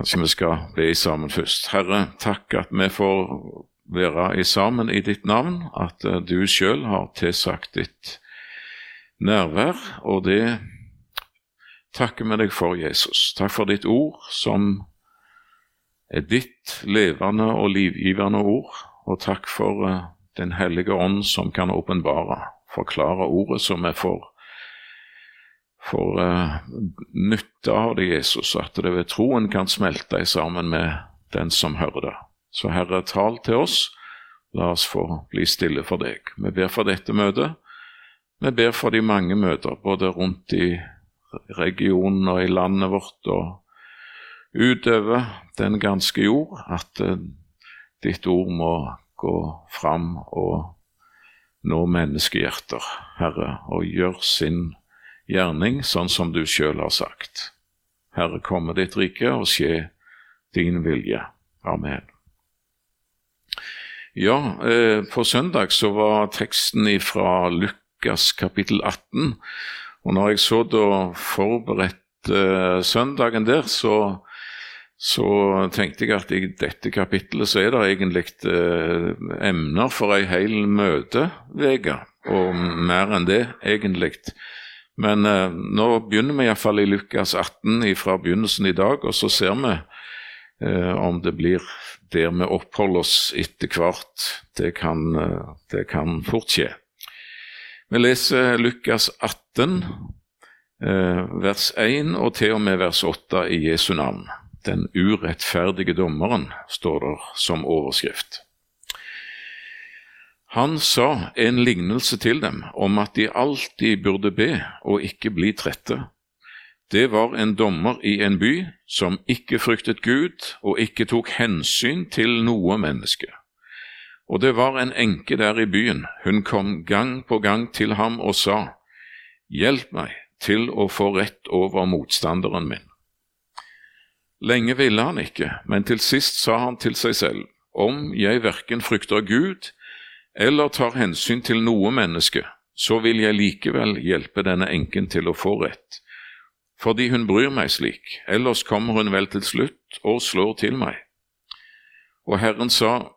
Kanskje vi skal be sammen først. Herre, takk at vi får være i sammen i ditt navn, at eh, du sjøl har tilsagt ditt nærvær, og det takker vi deg for, Jesus. Takk for ditt ord, som er ditt levende og livgivende ord, og takk for uh, Den hellige ånd som kan åpenbare, forklare ordet, så vi får, får uh, nytte av det, Jesus, at det ved troen kan smelte sammen med den som hører det. Så Herre, tal til oss. La oss få bli stille for deg. Vi ber for dette møtet. Vi ber for de mange møter, både rundt i regionen og i landet vårt og utover den ganske jord, at uh, ditt ord må gå fram og nå menneskehjerter, Herre, og gjør sin gjerning sånn som du sjøl har sagt. Herre, komme ditt rike og skje din vilje. Amen. Ja, eh, på søndag så var teksten fra Lukas kapittel 18. Og når jeg så da forberedte eh, søndagen der, så, så, tenkte jeg at i dette kapittelet så er det egentlig eh, emner for ei hel møteuke, og mer enn det, egentlig. Men eh, nå begynner vi iallfall i Lukas 18 fra begynnelsen i dag, og så ser vi eh, om det blir der vi oppholder oss etter hvert. Det kan, eh, det kan fort skje. Vi leser Lukas 18, eh, vers 1 og til og med vers 8 i Jesu navn. Den urettferdige dommeren, står der som overskrift. Han sa en lignelse til dem om at de alltid burde be og ikke bli trette. Det var en dommer i en by som ikke fryktet Gud og ikke tok hensyn til noe menneske. Og det var en enke der i byen, hun kom gang på gang til ham og sa, Hjelp meg til å få rett over motstanderen min. Lenge ville han ikke, men til sist sa han til seg selv, Om jeg verken frykter Gud eller tar hensyn til noe menneske, så vil jeg likevel hjelpe denne enken til å få rett fordi hun bryr meg slik, ellers kommer hun vel til slutt og slår til meg. Og Herren sa,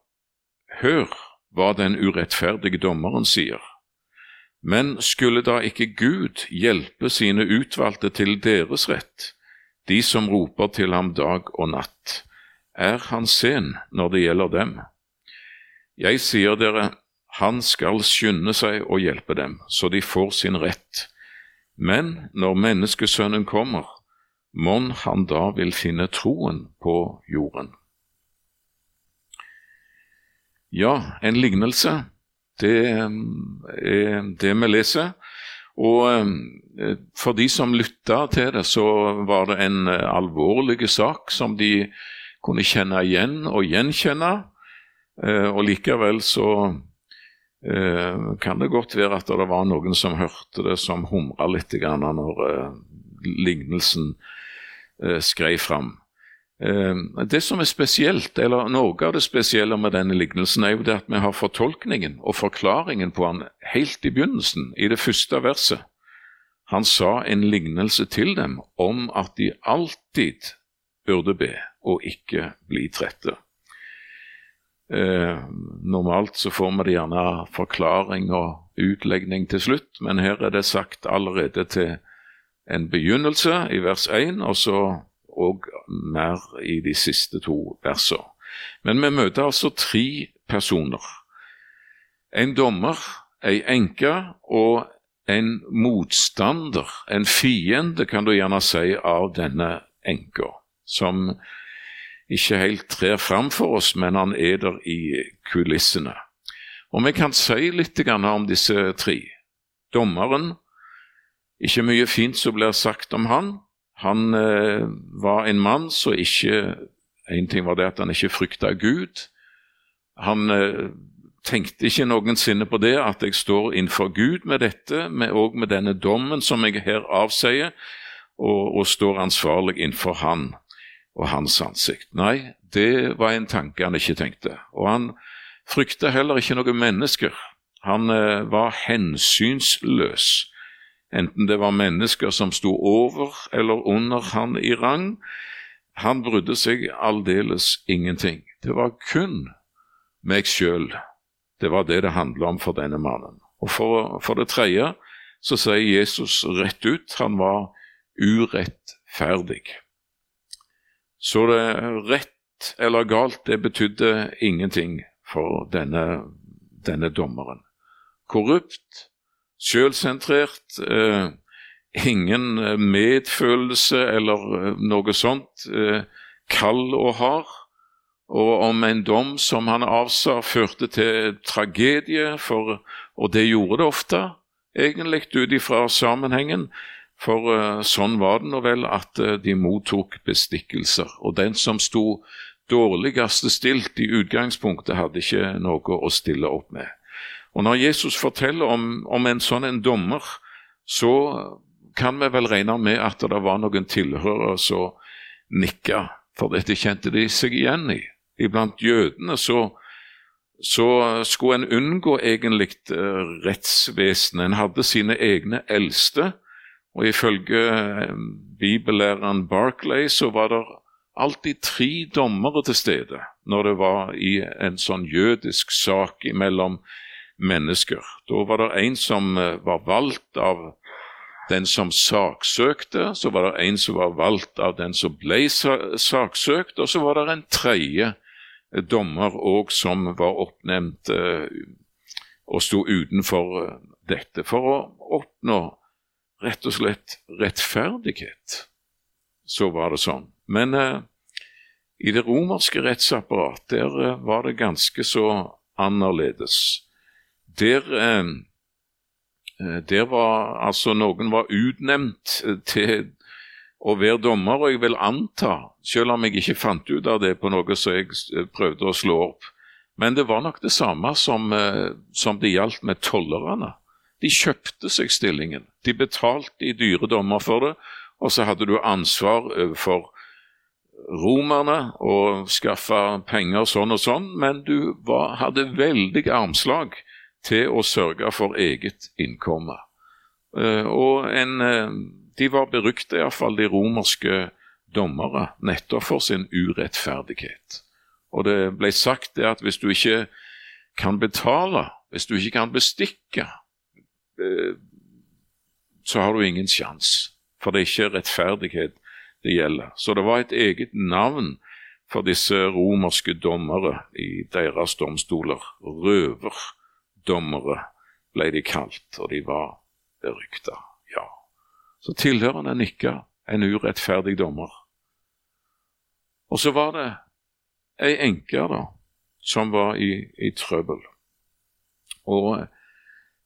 Hør hva den urettferdige dommeren sier. Men skulle da ikke Gud hjelpe sine utvalgte til deres rett, de som roper til ham dag og natt? Er han sen når det gjelder dem? Jeg sier dere, han skal skynde seg å hjelpe dem, så de får sin rett. Men når Menneskesønnen kommer, mon han da vil finne troen på jorden. Ja, en lignelse, det er det vi leser. Og eh, for de som lytta til det, så var det en eh, alvorlig sak som de kunne kjenne igjen og gjenkjenne. Eh, og likevel så eh, kan det godt være at det var noen som hørte det som humra litt når eh, lignelsen eh, skrei fram. Eh, det som er spesielt, eller Noe av det spesielle med denne lignelsen er jo det at vi har fortolkningen og forklaringen på han helt i begynnelsen, i det første verset. Han sa en lignelse til dem om at de alltid burde be og ikke bli trette. Eh, normalt så får vi det gjerne forklaring og utlegning til slutt, men her er det sagt allerede til en begynnelse i vers 1, og så og mer i de siste to versene. Men vi møter altså tre personer. En dommer, ei enke og en motstander, en fiende, kan du gjerne si, av denne enka, som ikke helt trer fram for oss, men han er der i kulissene. Og vi kan si litt om disse tre. Dommeren, ikke mye fint som blir sagt om han. Han eh, var en mann som ikke En ting var det at han ikke frykta Gud. Han eh, tenkte ikke noensinne på det, at jeg står innenfor Gud med dette, med, og med denne dommen som jeg her avsier, og, og står ansvarlig innenfor Han og hans ansikt. Nei, det var en tanke han ikke tenkte. Og han frykta heller ikke noen mennesker. Han eh, var hensynsløs, enten det var mennesker som sto over eller under han i rang. han brydde seg aldeles ingenting. Det var kun meg sjøl. Det var det det handla om for denne mannen. Og for, for det tredje så sier Jesus rett ut han var urettferdig. Så det rett eller galt, det betydde ingenting for denne, denne dommeren. Korrupt, sjølsentrert, eh, ingen medfølelse eller eh, noe sånt, eh, kald og hard. Og om en dom som han avsa, førte til tragedie, for, og det gjorde det ofte, egentlig ut ifra sammenhengen. For uh, sånn var det nå vel at uh, de mottok bestikkelser. Og den som sto dårligst stilt i utgangspunktet, hadde ikke noe å stille opp med. Og Når Jesus forteller om, om en sånn en dommer, så kan vi vel regne med at det var noen tilhørere som nikka, for dette kjente de seg igjen i. Iblant jødene så, så skulle en unngå egentlig uh, rettsvesenet. En hadde sine egne eldste, og ifølge uh, bibellæreren Barclay så var det alltid tre dommere til stede når det var i en sånn jødisk sak mellom mennesker. Da var det en som uh, var valgt av den som saksøkte, så var det en som var valgt av den som ble saksøkt, og så var det en tredje dommer òg som var oppnevnt eh, og sto utenfor eh, dette, for å oppnå rett og slett rettferdighet. Så var det sånn. Men eh, i det romerske rettsapparatet, der eh, var det ganske så annerledes. Der eh, Eh, der var altså noen var utnevnt eh, til å være dommer, og jeg vil anta, selv om jeg ikke fant ut av det på noe som jeg eh, prøvde å slå opp, men det var nok det samme som, som det gjaldt med tollerne. De kjøpte seg stillingen. De betalte i dyre dommer for det, og så hadde du ansvar overfor romerne og skaffa penger sånn og sånn, men du var, hadde veldig armslag til å sørge for eget innkomme. Eh, og en, eh, de var berykta, iallfall de romerske dommere, nettopp for sin urettferdighet. Og det ble sagt det at hvis du ikke kan betale, hvis du ikke kan bestikke, eh, så har du ingen sjanse. For det er ikke rettferdighet det gjelder. Så det var et eget navn for disse romerske dommere i deres domstoler. Røver dommere ble de kalt, og de var berykta. Ja. Så tilhørende nikka en urettferdig dommer. Og så var det ei enke da, som var i, i trøbbel. Og eh,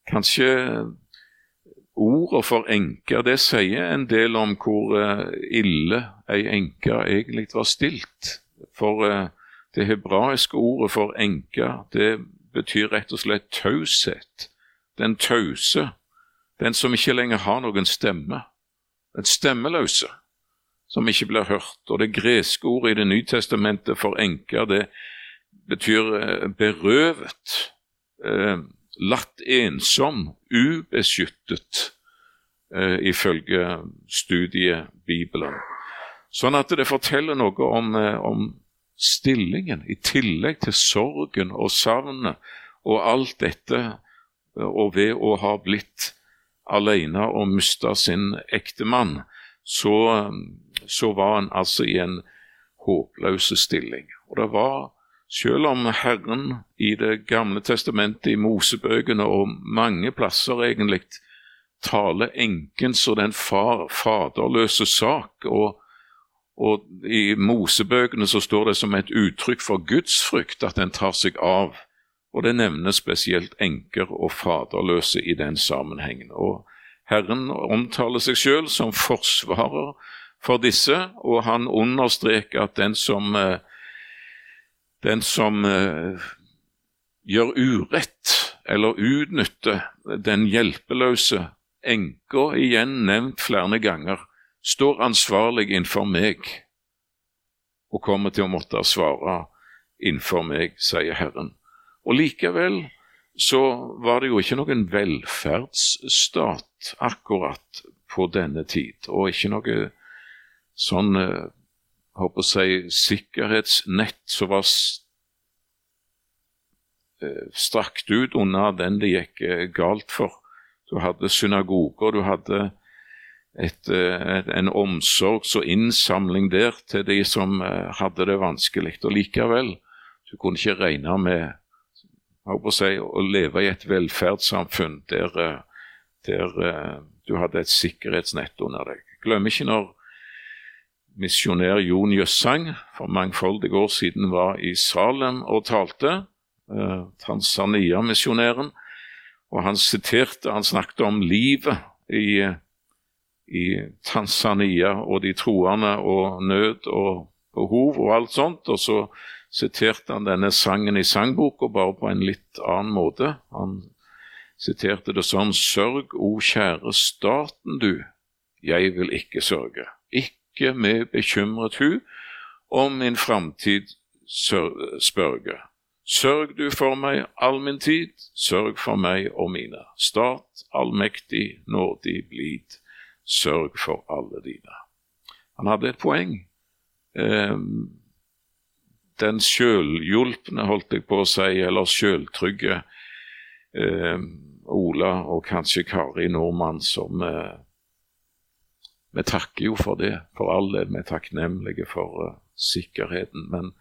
kanskje ordet for enke det sier en del om hvor uh, ille ei enke egentlig var stilt. For uh, det hebraiske ordet for enke det betyr rett og slett taushet. Den tause, den som ikke lenger har noen stemme. Den stemmeløse, som ikke blir hørt. Og det greske ordet i Det nye testamentet for enker, det betyr eh, berøvet, eh, latt ensom, ubeskyttet, eh, ifølge studiebibelen. Sånn at det forteller noe om, eh, om stillingen, i tillegg til sorgen og savnet og alt dette, og ved å ha blitt alene og mista sin ektemann, så, så var han altså i en håpløs stilling. Og det var, selv om Herren i Det gamle testamentet, i Mosebøkene og mange plasser egentlig taler enkens og den far, faderløse sak, og og I Mosebøkene så står det som et uttrykk for gudsfrykt at den tar seg av. Og det nevnes spesielt enker og faderløse i den sammenhengen. Og Herren omtaler seg selv som forsvarer for disse, og han understreker at den som, eh, den som eh, gjør urett eller utnytter den hjelpeløse enka, igjen nevnt flere ganger, står ansvarlig innenfor meg og kommer til å måtte svare innenfor meg, sier Herren. Og likevel så var det jo ikke noen velferdsstat akkurat på denne tid, og ikke noe sånn eh, håper å si, sikkerhetsnett som var eh, strakt ut unna den det gikk eh, galt for. Du hadde synagoger, du hadde et, et, en omsorgs- og innsamling der til de som hadde det vanskelig. Og likevel, du kunne ikke regne med å, si, å leve i et velferdssamfunn der, der du hadde et sikkerhetsnett under deg. Glem ikke når misjonær Jon Jøssang for mangfoldige år siden var i Salem og talte, eh, Tanzania-misjonæren. Og han siterte, han snakket om livet i, i Tanzania og de troende og nød og behov og alt sånt. Og så siterte han denne sangen i sangboka, bare på en litt annen måte. Han siterte det sånn Sørg, o kjære staten du, jeg vil ikke sørge. Ikke ikke med bekymret hu om min framtid spørge. Sørg du for meg all min tid, sørg for meg og mine. Stat allmektig, nådig, blid, sørg for alle dine. Han hadde et poeng. Um, den sjølhjulpne, holdt jeg på å si, eller sjøltrygge um, Ola og kanskje Kari Nordmann som uh, vi takker jo for det, for all del. Vi er takknemlige for uh, sikkerheten. Men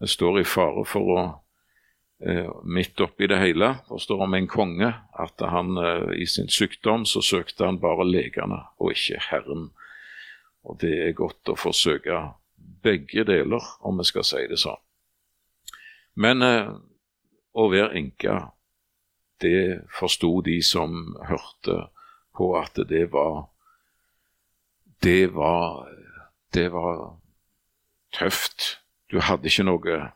vi står i fare for å uh, Midt oppi det hele forstår om en konge at han uh, i sin sykdom så søkte han bare legene og ikke Herren. Og det er godt å forsøke begge deler, om vi skal si det sånn. Men å være enke, det forsto de som hørte på at det var det var, det var tøft. Du hadde ikke noe eh,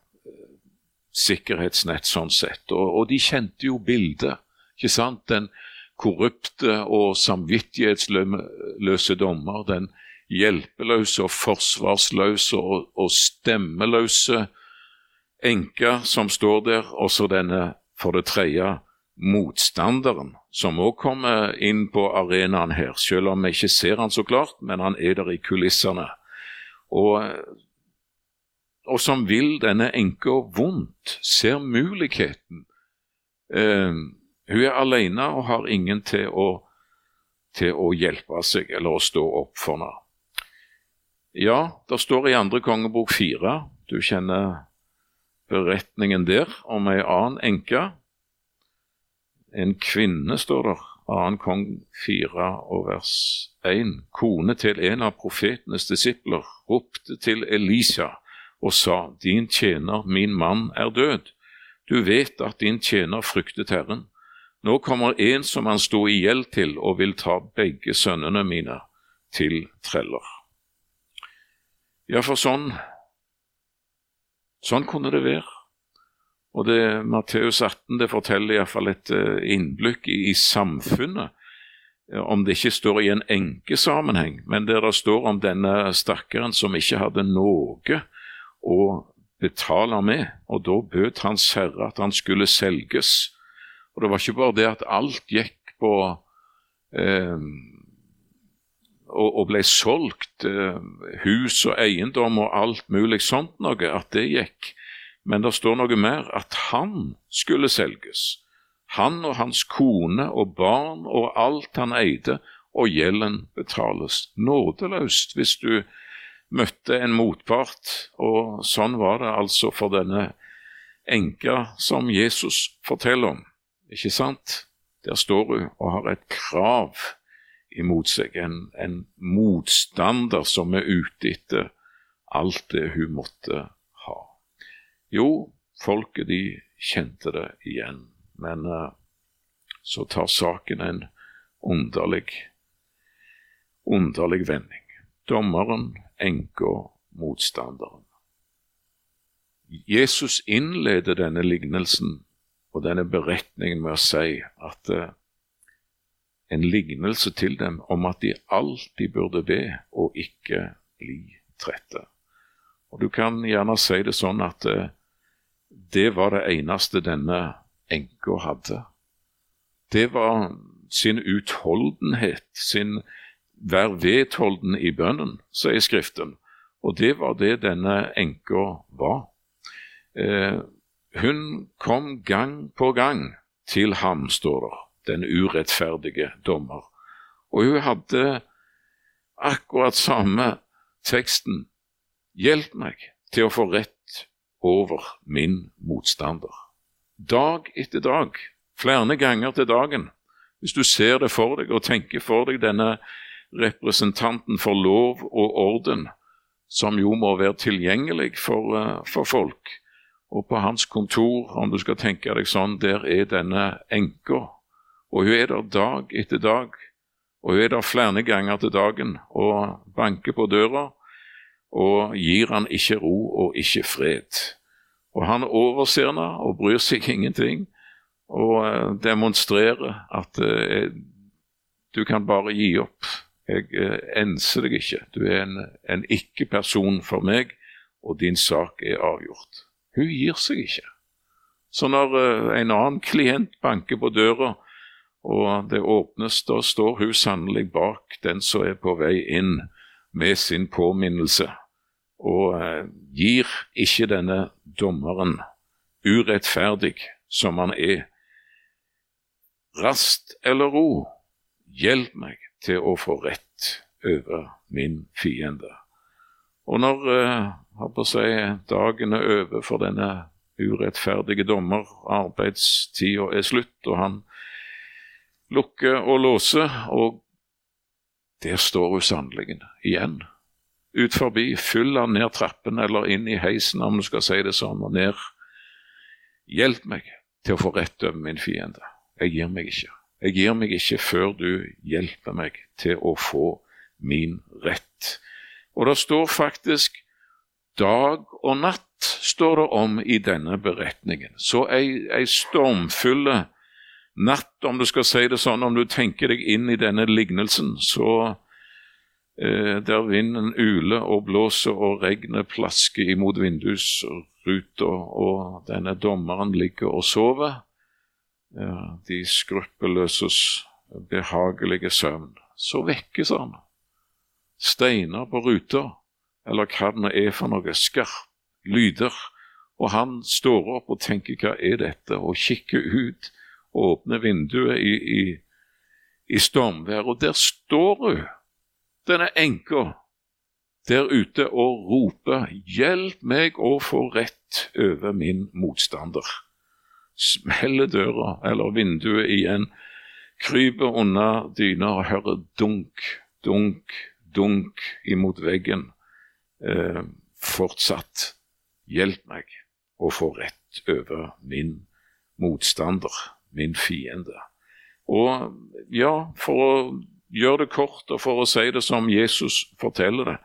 sikkerhetsnett sånn sett. Og, og de kjente jo bildet. ikke sant? Den korrupte og samvittighetsløse dommer. Den hjelpeløse og forsvarsløse og, og stemmeløse enka som står der. Og så denne, for det tredje, motstanderen, som òg kommer inn på arenaen her, selv om vi ikke ser han så klart, men han er der i kulissene. Og, og som vil denne enka vondt, ser muligheten. Eh, hun er alene og har ingen til å, til å hjelpe seg eller å stå opp for henne. Ja, det står i andre kongebok fire, du kjenner beretningen der, om ei annen enke en kvinne, står der, 2. kong 4 og vers 1. Kone til en av profetenes disipler ropte til Elisa og sa, Din tjener, min mann, er død. Du vet at din tjener fryktet Herren. Nå kommer en som han sto i gjeld til, og vil ta begge sønnene mine til treller. Ja, for sånn Sånn kunne det være. Og det Matteus 18 det forteller iallfall et eh, innblikk i, i, samfunnet, eh, om det ikke står i en enkesammenheng, men der det står om denne stakkaren som ikke hadde noe å betale med, og da bød Hans Herre at han skulle selges. Og det var ikke bare det at alt gikk på eh, og, og, ble solgt, eh, hus og eiendom og alt mulig sånt noe, at det gikk. Men det står noe mer, at han skulle selges. Han og hans kone og barn og alt han eide, og gjelden betales nådeløst hvis du møtte en motpart. Og sånn var det altså for denne enka som Jesus forteller om. Ikke sant? Der står hun og har et krav imot seg, en, en motstander som er ute etter alt det hun måtte jo, folket de kjente det igjen, men uh, så tar saken en underlig, underlig vending. Dommeren, enka, motstanderen. Jesus innleder denne lignelsen og denne beretningen med å si at uh, en lignelse til dem om at de alltid burde be og ikke bli trette. Og Du kan gjerne si det sånn at uh, det var det eneste denne enka hadde. Det var sin utholdenhet, sin vær vedholden i bønnen, sier Skriften. Og det var det denne enka var. Eh, hun kom gang på gang til ham, står det, den urettferdige dommer. Og hun hadde akkurat samme teksten. Hjelp meg til å få rett over min motstander. Dag etter dag, flere ganger til dagen. Hvis du ser det for deg og tenker for deg denne representanten for lov og orden, som jo må være tilgjengelig for, eh, for folk. Og på hans kontor, om du skal tenke deg sånn, der er denne enka. Og hun er der dag etter dag, og hun er der flere ganger til dagen og banker på døra og gir han ikke ro og ikke fred. Og han overser henne og bryr seg ingenting og eh, demonstrerer at eh, du kan bare gi opp. Jeg eh, enser deg ikke. Du er en, en ikke-person for meg, og din sak er avgjort. Hun gir seg ikke. Så når en annen klient banker på døra, og det åpnes, da står hun sannelig bak den som er på vei inn med sin påminnelse og eh, gir ikke denne dommeren, urettferdig som han er, rast eller ro, hjelp meg til å få rett over min fiende. Og når eh, si, dagen er over for denne urettferdige dommer, arbeidstida er slutt, og han lukker og låser, og der står hun sannelig igjen ut forbi, fyll han ned trappen eller inn i heisen, om du skal si det sånn, og ned. Hjelp meg til å få rett over min fiende. Jeg gir meg ikke. Jeg gir meg ikke før du hjelper meg til å få min rett. Og det står faktisk dag og natt står det om i denne beretningen. Så ei, ei stormfulle natt, om du skal si det sånn, om du tenker deg inn i denne lignelsen, så der vinden uler og blåser og regnet plasker imot vindusruta, og denne dommeren ligger og sover. De skruppelløses behagelige søvn. Så vekkes han. Steiner på ruta, eller hva det er for noe, skarp lyder. Og han står opp og tenker hva er dette, og kikker ut, og åpner vinduet i, i, i stormvær, og der står hun denne enka der ute og roper 'Hjelp meg å få rett over min motstander'. Smeller døra eller vinduet igjen, kryper under dyna og hører dunk, dunk, dunk imot veggen. Eh, fortsatt 'Hjelp meg å få rett over min motstander, min fiende'. Og ja, for å gjør det kort, og for å si det som Jesus forteller det.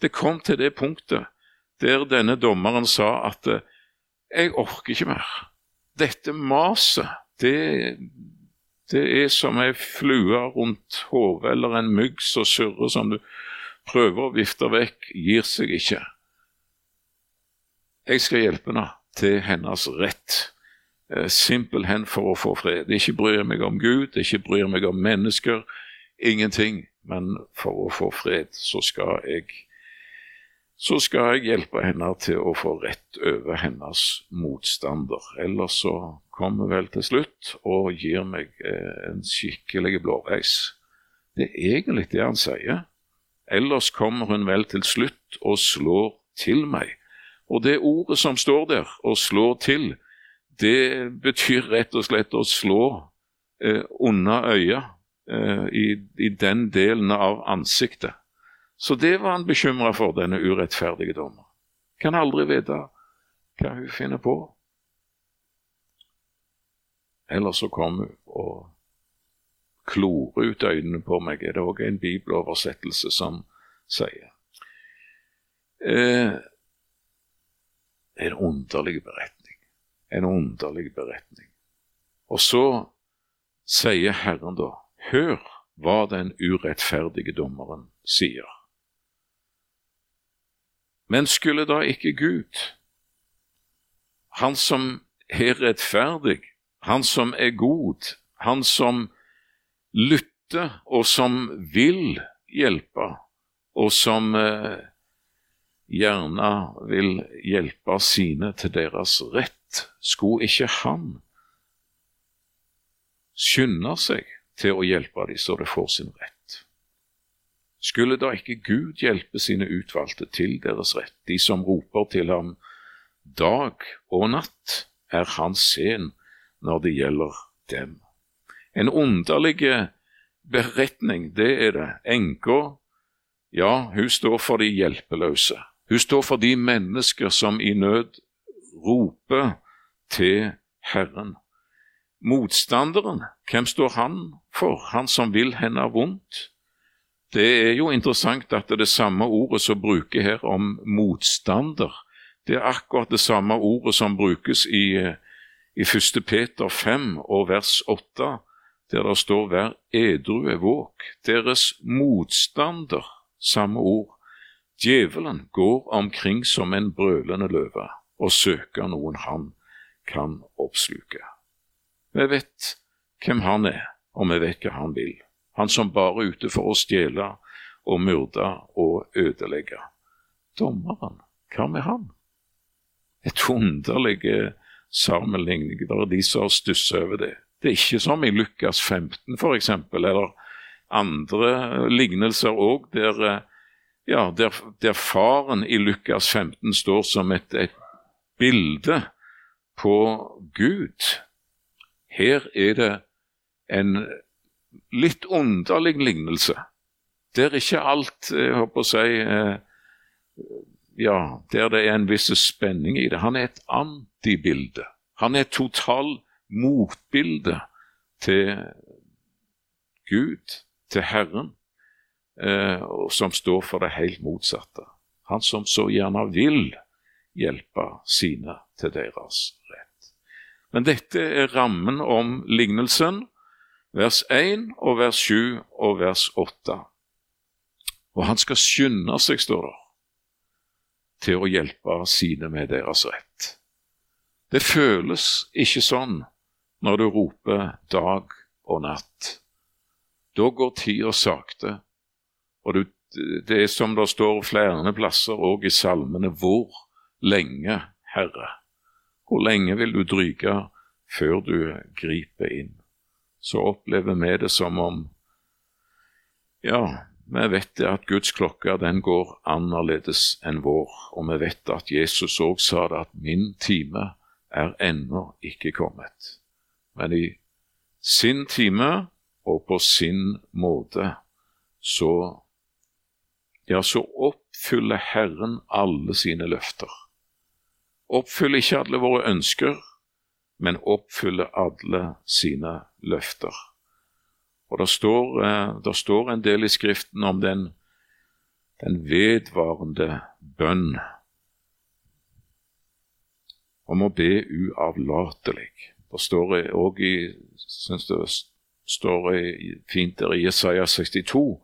Det kom til det punktet der denne dommeren sa at eh, jeg orker ikke mer. Dette maset, det, det er som ei flue rundt hodet eller en mygg som surrer som du prøver å vifte vekk, gir seg ikke. Jeg skal hjelpe henne til hennes rett. Eh, simpelthen for å få fred. Ikke bryr meg om Gud, ikke bryr meg om mennesker, ingenting, men for å få fred, så skal jeg så skal jeg hjelpe henne til å få rett over hennes motstander. Ellers så kommer vel til slutt og gir meg eh, en skikkelig blåveis. Det er egentlig det han sier. Ellers kommer hun vel til slutt og slår til meg. Og det ordet som står der, å slå til, det betyr rett og slett å slå eh, under øyet i, i, den delen av ansiktet. Så det var han bekymra for, denne urettferdige dommer. Kan aldri vite hva hun finner på. Eller så kom hun og klore ut øynene på meg, er det òg en bibeloversettelse som sier. Eh, en underlig beretning. En underlig beretning. Og så sier Herren da Hør hva den urettferdige dommeren sier. Men skulle da ikke Gud, han som er rettferdig, han som er god, han som lytter og som vil hjelpe, og som eh, gjerne vil hjelpe sine til deres rett, skulle ikke han skynde seg til å hjelpe dem så de får sin rett? Skulle da ikke Gud hjelpe sine utvalgte til deres rett, de som roper til ham dag og natt, er han sen når det gjelder dem? En underlig beretning, det er det. Enka, ja, hun står for de hjelpeløse. Hun står for de mennesker som i nød roper til Herren. Motstanderen, hvem står han for, han som vil henne vondt? Det er jo interessant at det, er det samme ordet som bruker her om motstander, det er akkurat det samme ordet som brukes i, i 1. Peter 5 og vers 8, der det står 'vær edrue våk'. Deres motstander, samme ord, Djevelen går omkring som en brølende løve og søker noen han kan oppsluke. Vi vet hvem han er, og vi vet hva han vil. Han som bare er ute for å stjele og myrde og ødelegge. Dommeren, hva med han? Et underlig sammenligning. Det er de som har stussa over det. Det er ikke som i Lukas 15 f.eks., eller andre lignelser òg, der ja, der, der, faren i Lukas 15 står som et, et bilde på Gud. Her er det en litt underlig lignelse, der ikke alt jeg håper å si, eh, ja, der det er en viss spenning i det. Han er et antibilde. Han er et total motbilde til Gud, til Herren eh, som står for det helt motsatte. Han som så gjerne vil hjelpe sine til deres. Men dette er rammen om lignelsen, vers 1 og vers 7 og vers 8. Og han skal skynde seg, står det, til å hjelpe sine med deres rett. Det føles ikke sånn når du roper dag og natt. Da går tida sakte, og du, det er som det står flere plasser òg i salmene, hvor lenge, Herre? Hvor lenge vil du dryge før du griper inn? Så opplever vi det som om Ja, vi vet det at Guds klokke den går annerledes enn vår, og vi vet at Jesus òg sa det at min time er ennå ikke kommet. Men i sin time og på sin måte så ja, så oppfyller Herren alle sine løfter. Oppfyller ikke alle våre ønsker, men oppfyller alle sine løfter. Og Det står, eh, står en del i Skriften om den, den vedvarende bønn, om å be uavlatelig. Det står òg i synes det står fint der i Jesaja 62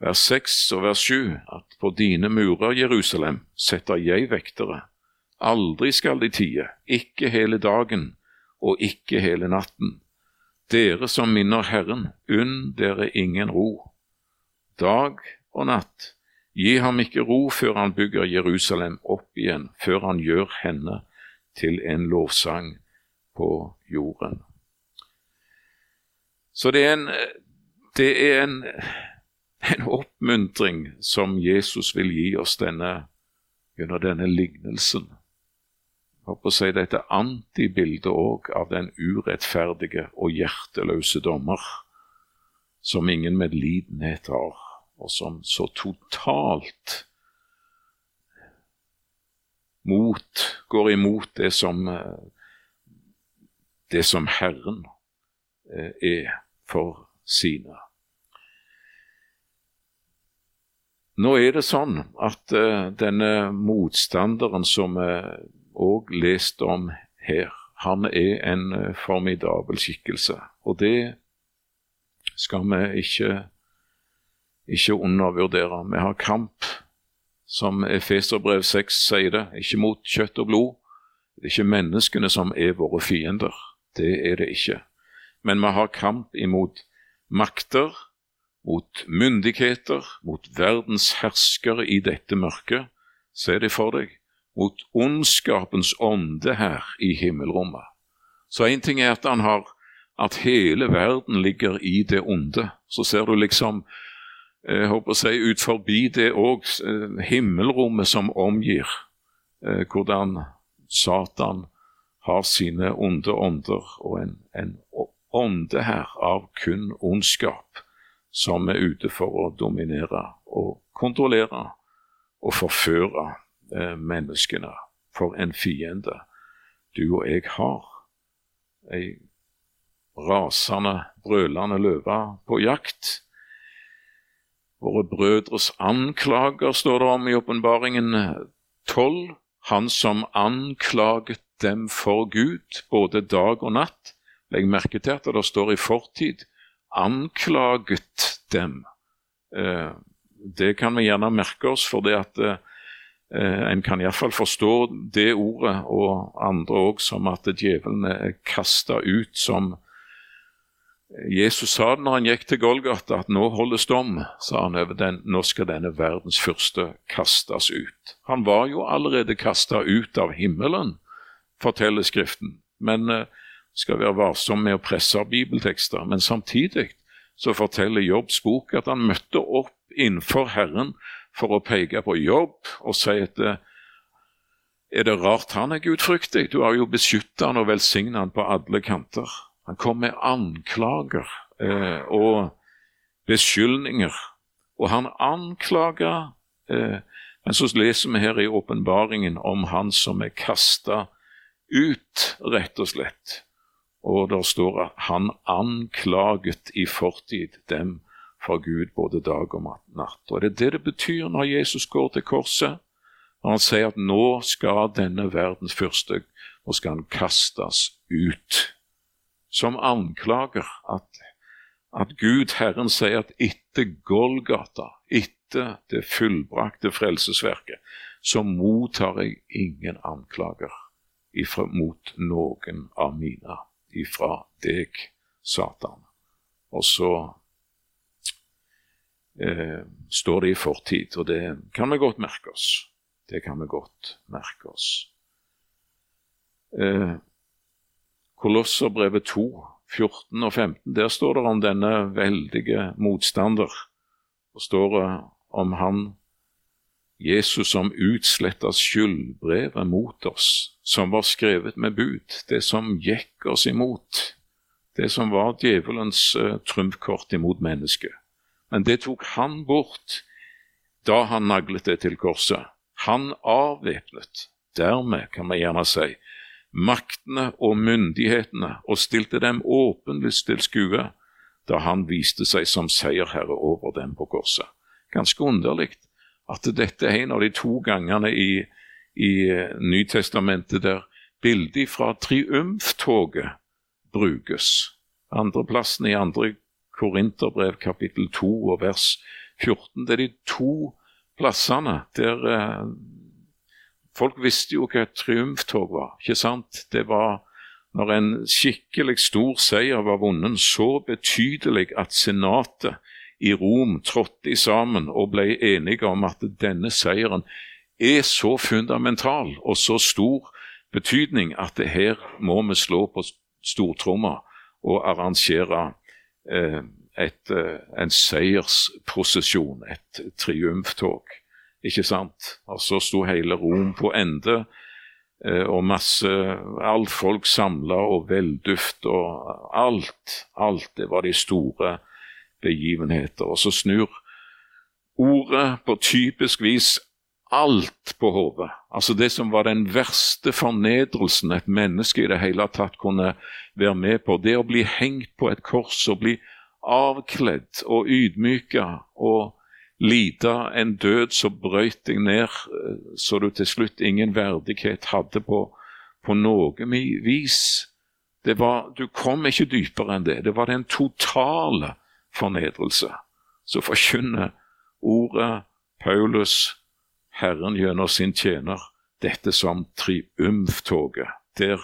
vers 6 og vers 7, at på dine murer, Jerusalem, setter jeg vektere. Aldri skal de tie, ikke hele dagen og ikke hele natten. Dere som minner Herren, unn dere ingen ro. Dag og natt, gi ham ikke ro før han bygger Jerusalem opp igjen, før han gjør henne til en lovsang på jorden. Så det er en, det er en en oppmuntring som Jesus vil gi oss denne, under denne lignelsen. Håper å si dette antibildet òg av den urettferdige og hjerteløse dommer, som ingen medlidenhet har, og som så totalt mot, går imot det som, det som Herren eh, er for sine. Nå er det sånn at uh, denne motstanderen som uh, òg lest om her, han er en uh, formidabel skikkelse. Og det skal vi ikke, ikke undervurdere. Vi har kamp, som Efeserbrev 6 sier det, ikke mot kjøtt og blod. Det er ikke menneskene som er våre fiender. Det er det ikke. Men vi har kamp imot makter mot myndigheter, mot verdens herskere i dette mørket, se det for deg, mot ondskapens ånde her i himmelrommet. Så én ting er at han har at hele verden ligger i det onde. Så ser du liksom jeg håper å si, ut forbi det òg eh, himmelrommet som omgir eh, hvordan Satan har sine onde ånder, og en, en ånde her av kun ondskap som er ute for å dominere og kontrollere og forføre eh, menneskene. For en fiende du og jeg har. Ei rasende, brølende løve på jakt. Våre brødres anklager, står det om i åpenbaringen 12. Han som anklaget dem for Gud, både dag og natt. Legg merke til at det står i fortid 'anklaget dem'. Eh, det kan vi gjerne merke oss, for det at eh, en kan iallfall forstå det ordet, og andre òg, som at djevelen er kasta ut som Jesus sa det når han gikk til Golgata, at nå holdes dom, sa han over den, nå skal denne verdens første kastes ut. Han var jo allerede kasta ut av himmelen, forteller Skriften, men uh, skal være varsom med å presse bibeltekster. Men samtidig så forteller Jobbs bok at han møtte opp innenfor Herren for å peke på jobb og si at eh, er det rart han er gudfryktig? Du har jo beskytta han og velsigna han på alle kanter. Han kom med anklager eh, og beskyldninger. Og han anklaga eh, Men så leser vi her i åpenbaringen om han som er kasta ut, rett og slett. Og der står at han anklaget i fortid dem for Gud både dag og natt. Og Det er det det betyr når Jesus går til korset. Når han sier at nå skal denne verdens fyrste nå skal han kastes ut som anklager at, at Gud, Herren, sier at etter Golgata, etter det fullbrakte frelsesverket, så mottar jeg ingen anklager ifra, mot noen av mine ifra deg, Satan. Og så eh, står det i fortid, og det kan vi godt merke oss. Det kan vi godt merke oss. Eh, Kolosserbrevet 2, 14 og 15, der står det om denne veldige motstander. Det står om han Jesus som utsletta skyldbrevet mot oss, som var skrevet med bud, det som gikk oss imot, det som var djevelens uh, trumfkort imot mennesket. Men det tok han bort da han naglet det til korset. Han avvæpnet. Dermed, kan man gjerne si, maktene og myndighetene og stilte dem åpenlyst til skue da han viste seg som seierherre over dem på korset. Ganske underlig at dette er en av de to gangene i, i Nytestamentet der bildet fra triumftoget brukes. Andreplassen i andre Korinterbrev kapittel 2 og vers 14. Det er de to plassene der eh, Folk visste jo hva et triumftog var. ikke sant? Det var når en skikkelig stor seier var vunnet, så betydelig at senatet i Rom trådte sammen og ble enige om at denne seieren er så fundamental og så stor betydning at det her må vi slå på stortromma og arrangere et, eh, en seiersprosesjon, et triumftog. Ikke sant? Og så sto hele Rom på ende, eh, og masse Alt folk samla, og velduft og alt. Alt. Det var de store begivenheter. Og så snur ordet på typisk vis alt på hodet. Altså det som var den verste fornedrelsen et menneske i det hele tatt kunne være med på. Det å bli hengt på et kors og bli avkledd og ydmyka og lide en død som brøyt deg ned, eh, så du til slutt ingen verdighet hadde på, på noe vis. Det var, du kom ikke dypere enn det. Det var den totale fornedrelse. Så forkynner ordet Paulus, Herren gjennom sin tjener, dette som triumftoget, der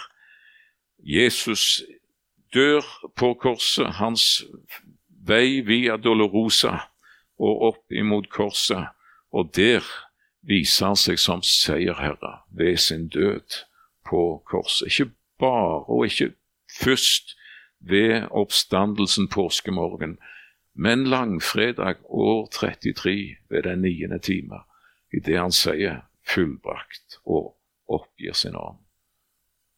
Jesus dør på korset, hans vei via Dolorosa og opp imot korset. Og der viser han seg som seierherre ved sin død på korset. Ikke bare og ikke først ved oppstandelsen påskemorgen, men langfredag år 33 ved den niende time, idet han sier 'fullbrakt' og oppgir sin ånd.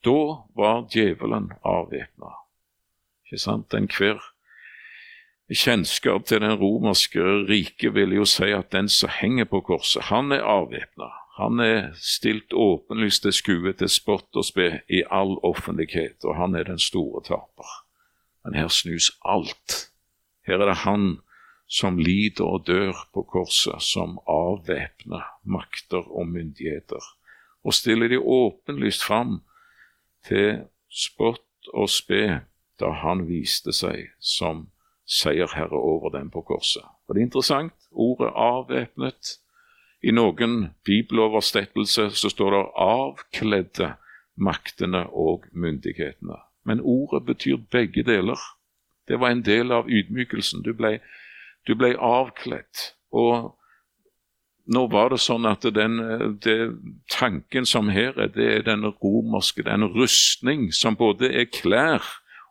Da var djevelen avvæpna. Ikke sant? Enhver kjennskap til den romerske riket vil jo si at den som henger på korset, han er avvæpna. Han er stilt åpenlyst til skue, til spott og spe i all offentlighet, og han er den store taper. Men her snus alt. Her er det han som lider og dør på korset, som avvæpner makter og myndigheter, og stiller de åpenlyst fram til spott og spe da han viste seg som seierherre over dem på korset. Og Det er interessant. Ordet 'avvæpnet' I noen bibeloversettelse så står det 'avkledde maktene og myndighetene'. Men ordet betyr begge deler. Det var en del av ydmykelsen. Du ble, du ble avkledd. Og nå var det sånn at den den tanken som her er, det er den romerske, den rustning som både er klær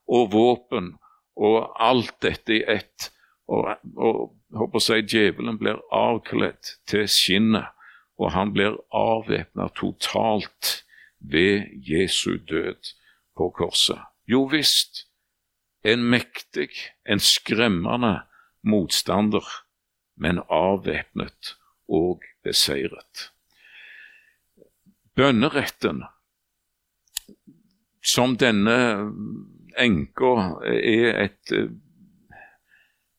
og våpen og alt dette i ett. Og, og håper si, djevelen blir avkledd til skinnet, og han blir avvæpna totalt ved Jesu død på korset. Jo visst, en mektig, en skremmende motstander, men avvæpnet og beseiret. Bønneretten, som denne enka er et,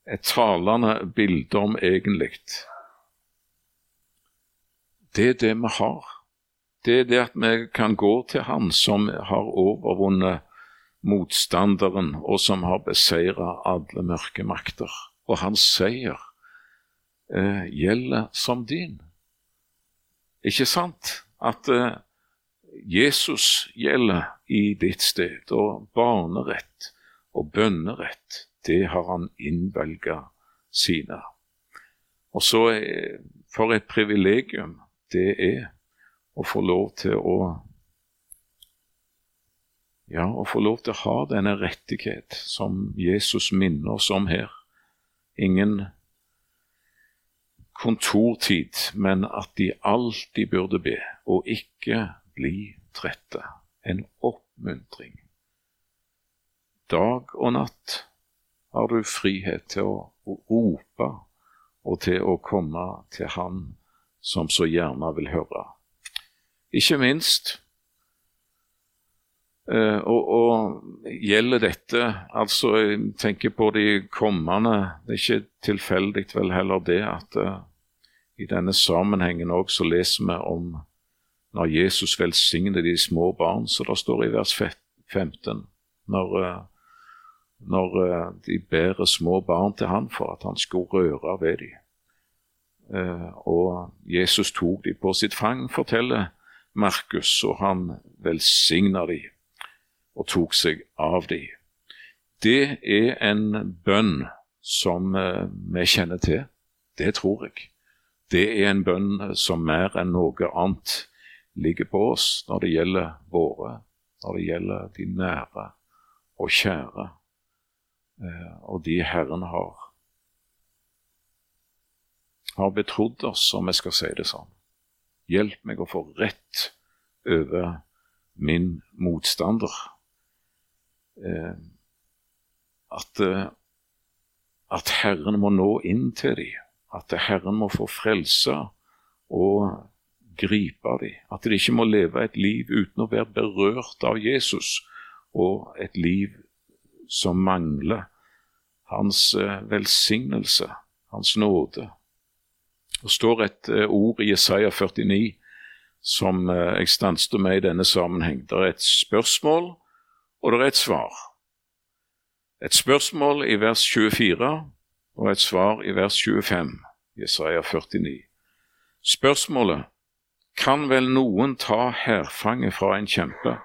et talende bilde om egentlig. Det er det vi har. Det er det at vi kan gå til Han som har overvunnet motstanderen, og som har beseira alle mørke makter. Og hans seier eh, gjelder som din. Ikke sant? At eh, Jesus gjelder i ditt sted, og barnerett og bønnerett, det har han innvelga sine. Og så For et privilegium det er å få lov til å ja, å få lov til å ha denne rettighet som Jesus minner oss om her. Ingen kontortid, men at de alltid burde be, og ikke bli trette. En oppmuntring. Dag og natt har du frihet til å rope og til å komme til Han som så gjerne vil høre. Ikke minst Uh, og, og, gjelder dette altså Jeg tenker på de kommende Det er ikke tilfeldig vel heller det at uh, i denne sammenhengen også leser vi om når Jesus velsigner de små barn, så det står i vers 15 når, eh, når eh, de bærer små barn til han for at han skulle røre ved dem. Eh, og Jesus tok dem på sitt fang, forteller Markus, og han velsigna dem og tok seg av dem. Det er en bønn som vi kjenner til. Det tror jeg. Det er en bønn som mer enn noe annet ligger på oss når det gjelder våre, når det gjelder de nære og kjære, eh, og de Herren har har betrodd oss, om jeg skal si det sånn. Hjelp meg å få rett over min motstander. Eh, at, eh, at Herren må nå inn til dem, at Herren må få frelse og gripe dem. At de ikke må leve et liv uten å være berørt av Jesus, og et liv som mangler hans eh, velsignelse, hans nåde. Det står et ord i Jesaja 49 som jeg stanset med i denne sammenheng. Det er et spørsmål, og det er et svar. Et spørsmål i vers 24 og et svar i vers 25, Jesaja 49. Spørsmålet kan vel noen ta hærfanget fra en kjempe?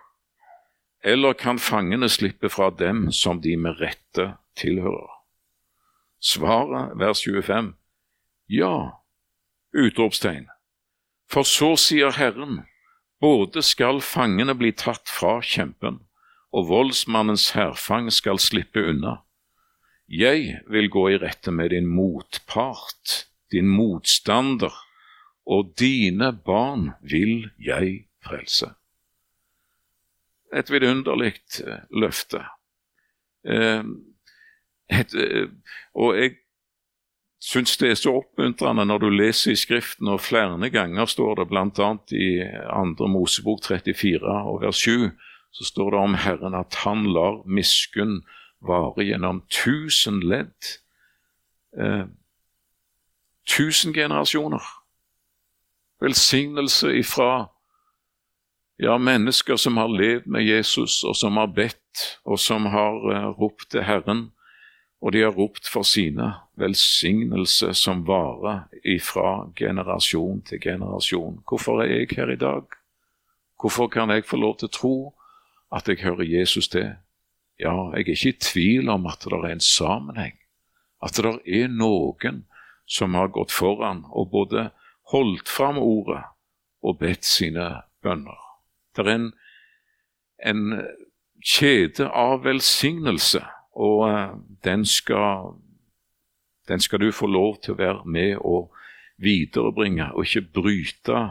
Eller kan fangene slippe fra dem som de med rette tilhører? Svaret, vers 25, ja, utropstegn. For så sier Herren, både skal fangene bli tatt fra kjempen, og voldsmannens hærfang skal slippe unna. Jeg vil gå i rette med din motpart, din motstander, og dine barn vil jeg frelse. Et vidunderlig eh, løfte. Eh, et, eh, og jeg syns det er så oppmuntrende når du leser i Skriften, og flere ganger står det bl.a. i 2. Mosebok 34 og vers 7, så står det om Herren at han lar miskunn vare gjennom tusen ledd. Eh, tusen generasjoner. Velsignelse ifra ja, mennesker som har levd med Jesus, og som har bedt, og som har eh, ropt til Herren. Og de har ropt for sine velsignelse som varer ifra generasjon til generasjon. Hvorfor er jeg her i dag? Hvorfor kan jeg få lov til å tro at jeg hører Jesus til? Ja, jeg er ikke i tvil om at det er en sammenheng. At det er noen som har gått foran og både holdt fram ordet og bedt sine bønner. Det er en, en kjede av velsignelse, og uh, den, skal, den skal du få lov til å være med og viderebringe, og ikke bryte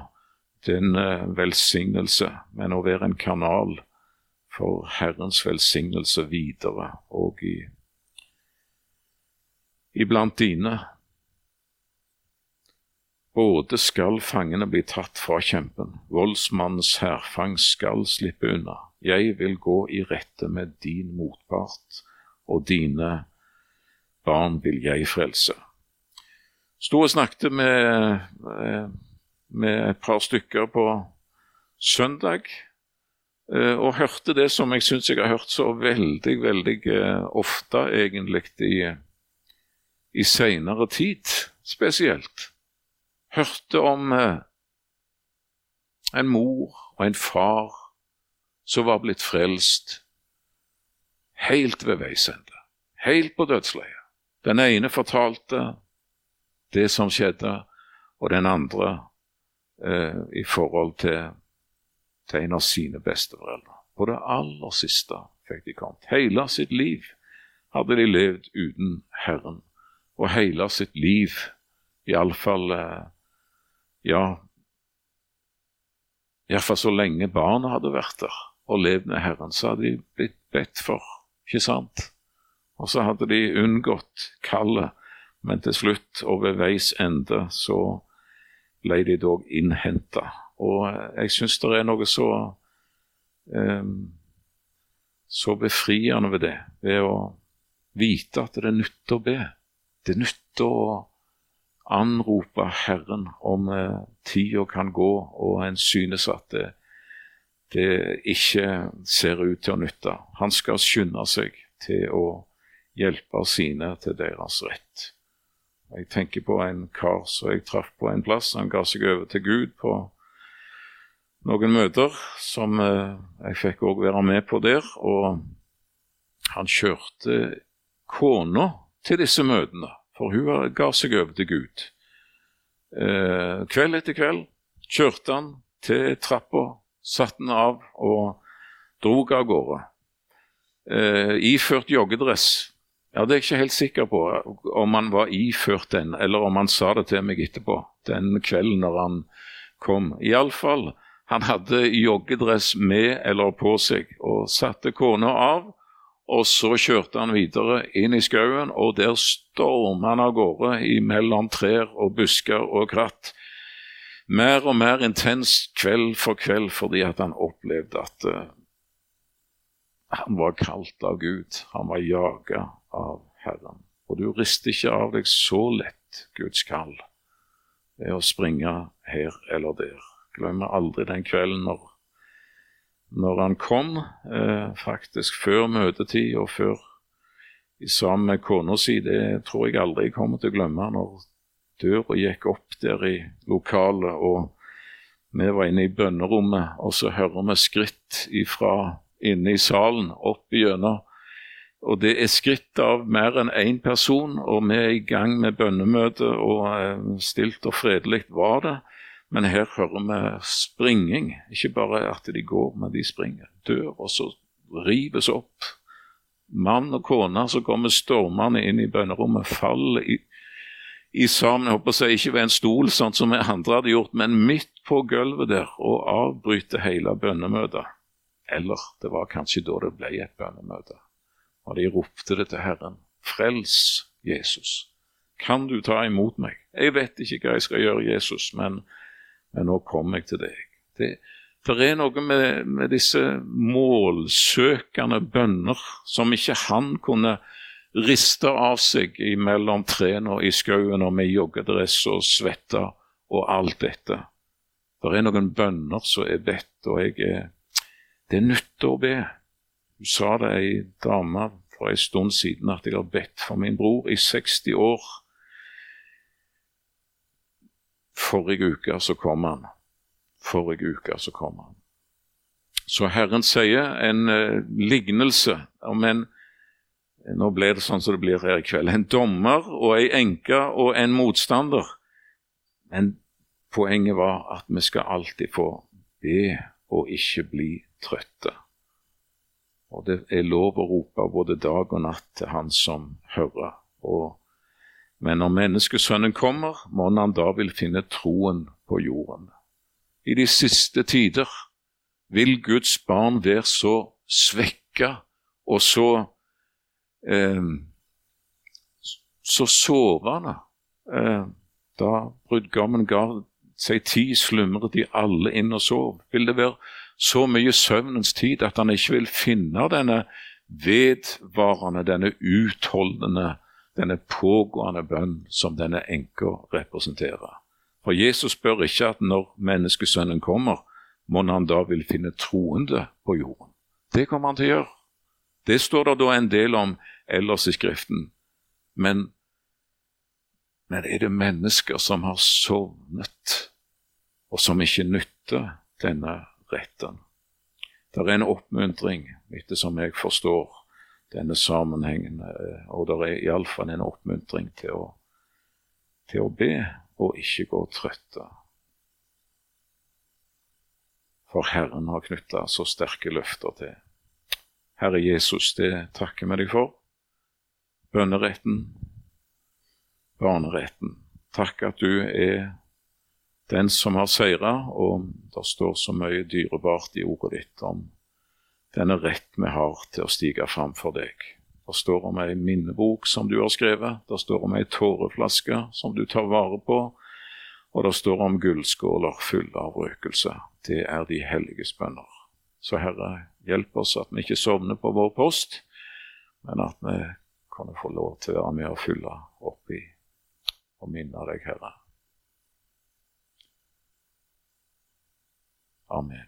den uh, velsignelse, men å være en kanal for Herrens velsignelse videre og i, iblant dine. Både skal fangene bli tatt fra kjempen, voldsmannens hærfang skal slippe unna. Jeg vil gå i rette med din motpart, og dine barn vil jeg frelse. Sto og snakket med, med et par stykker på søndag og hørte det som jeg syns jeg har hørt så veldig, veldig eh, ofte, egentlig, i, i seinere tid spesielt. Hørte om eh, en mor og en far som var blitt frelst helt ved veis ende, helt på dødsleiet. Den ene fortalte det som skjedde, og den andre eh, i forhold til til en av sine besteforeldre. På det aller siste fikk de kommet. Hele sitt liv hadde de levd uten Herren. Og hele sitt liv, iallfall eh, Ja, iallfall så lenge barna hadde vært der og levd med Herren, så hadde de blitt bedt for, ikke sant? Og så hadde de unngått kallet, men til slutt, og ved veis ende, så ble de dog innhenta og jeg syns det er noe så um, så befriende ved det, ved å vite at det er nytt å be. Det er nytt å anrope Herren om eh, tida kan gå, og en synes at det, det ikke ser ut til å nytte. Han skal skynde seg til å hjelpe sine til deres rett. Jeg tenker på en kar som jeg traff på en plass. Han ga seg over til Gud på noen møter som eh, jeg fikk òg være med på der. Og han kjørte kona til disse møtene, for hun ga seg over til Gud. Eh, kveld etter kveld kjørte han til trappa, satte den av og drog av gårde. Eh, iført joggedress. Ja, Det er jeg ikke helt sikker på om han var iført den, eller om han sa det til meg etterpå, den kvelden når han kom. Iallfall han hadde joggedress med eller på seg, og satte kona av. Og så kjørte han videre inn i skauen, og der stormet han av gårde mellom trær og busker og kratt. Mer og mer intenst kveld for kveld fordi at han opplevde at uh, han var kalt av Gud. Han var jaga av Herren. Og du rister ikke av deg så lett Guds kall ved å springe her eller der glemmer aldri den kvelden når, når han kom, eh, faktisk før møtetid og før sammen med kona si. Det tror jeg aldri jeg kommer til å glemme. Når døra gikk opp der i lokalet, og vi var inne i bønnerommet, og så hører vi skritt ifra inne i salen opp igjennom. Og det er skritt av mer enn én person, og vi er i gang med bønnemøte, og eh, stilt og fredelig var det. Men her hører vi springing. Ikke bare at de går, men de springer. Dør, og så rives opp. Mann og kone som kommer stormende inn i bønnerommet, faller i, i sammen, jeg håper si, ikke ved en stol, sånn som vi andre hadde gjort, men midt på gulvet der, og avbryter hele bønnemøtet. Eller det var kanskje da det ble et bønnemøte. Og de ropte det til Herren. Frels Jesus. Kan du ta imot meg? Jeg vet ikke hva jeg skal gjøre, Jesus, men, men nå kommer jeg til deg. Det, det er noe med, med, disse målsøkende bønner som ikke han kunne riste av seg mellom trærne i skauen og med joggedress og svette og alt dette. Det er noen bønner som jeg vet, og jeg er Det er nyttig å be. Du sa det ei dame for en stund siden at jeg har bedt for min bror i 60 år. Forrige uke så kom han forrige uke så kom han. Så Herren sier en eh, lignelse om en Nå ble det sånn som det blir her i kveld. En dommer og ei enke og en motstander. Men poenget var at vi skal alltid få be og ikke bli trøtte. Og det er lov å rope både dag og natt til Han som hører. Og, men når menneskesønnen kommer, må han da vil finne troen på jorden i de siste tider vil Guds barn være så svekka og så eh, så sovende. Eh, da brudgommen ga seg tid, slumret de alle inn og sov. Vil det være så mye søvnens tid at han ikke vil finne denne vedvarende, denne utholdende, denne pågående bønn som denne enka representerer? For Jesus spør ikke at når menneskesønnen kommer, må han da vil finne troende på jorden. Det kommer han til å gjøre. Det står det da en del om ellers i Skriften. Men, men er det mennesker som har sovnet, og som ikke nytter denne retten? Det er en oppmuntring, ettersom jeg forstår denne sammenhengen, eh, og det er iallfall en oppmuntring til å, til å be og ikke gå trøtte. For Herren har knytta så sterke løfter til. Herre Jesus, det takker vi deg for. Bønneretten, barneretten. Takk at du er den som har seira, og det står så mye dyrebart i ordet ditt om denne rett vi har til å stige fram for deg. Det står om ei minnebok som du har skrevet, det står om ei tåreflaske som du tar vare på, og det står om gullskåler fulle av røkelse. Det er de helliges bønner. Så Herre, hjelp oss at vi ikke sovner på vår post, men at vi kan få lov til å være med og fylle oppi og minne deg, Herre. Amen.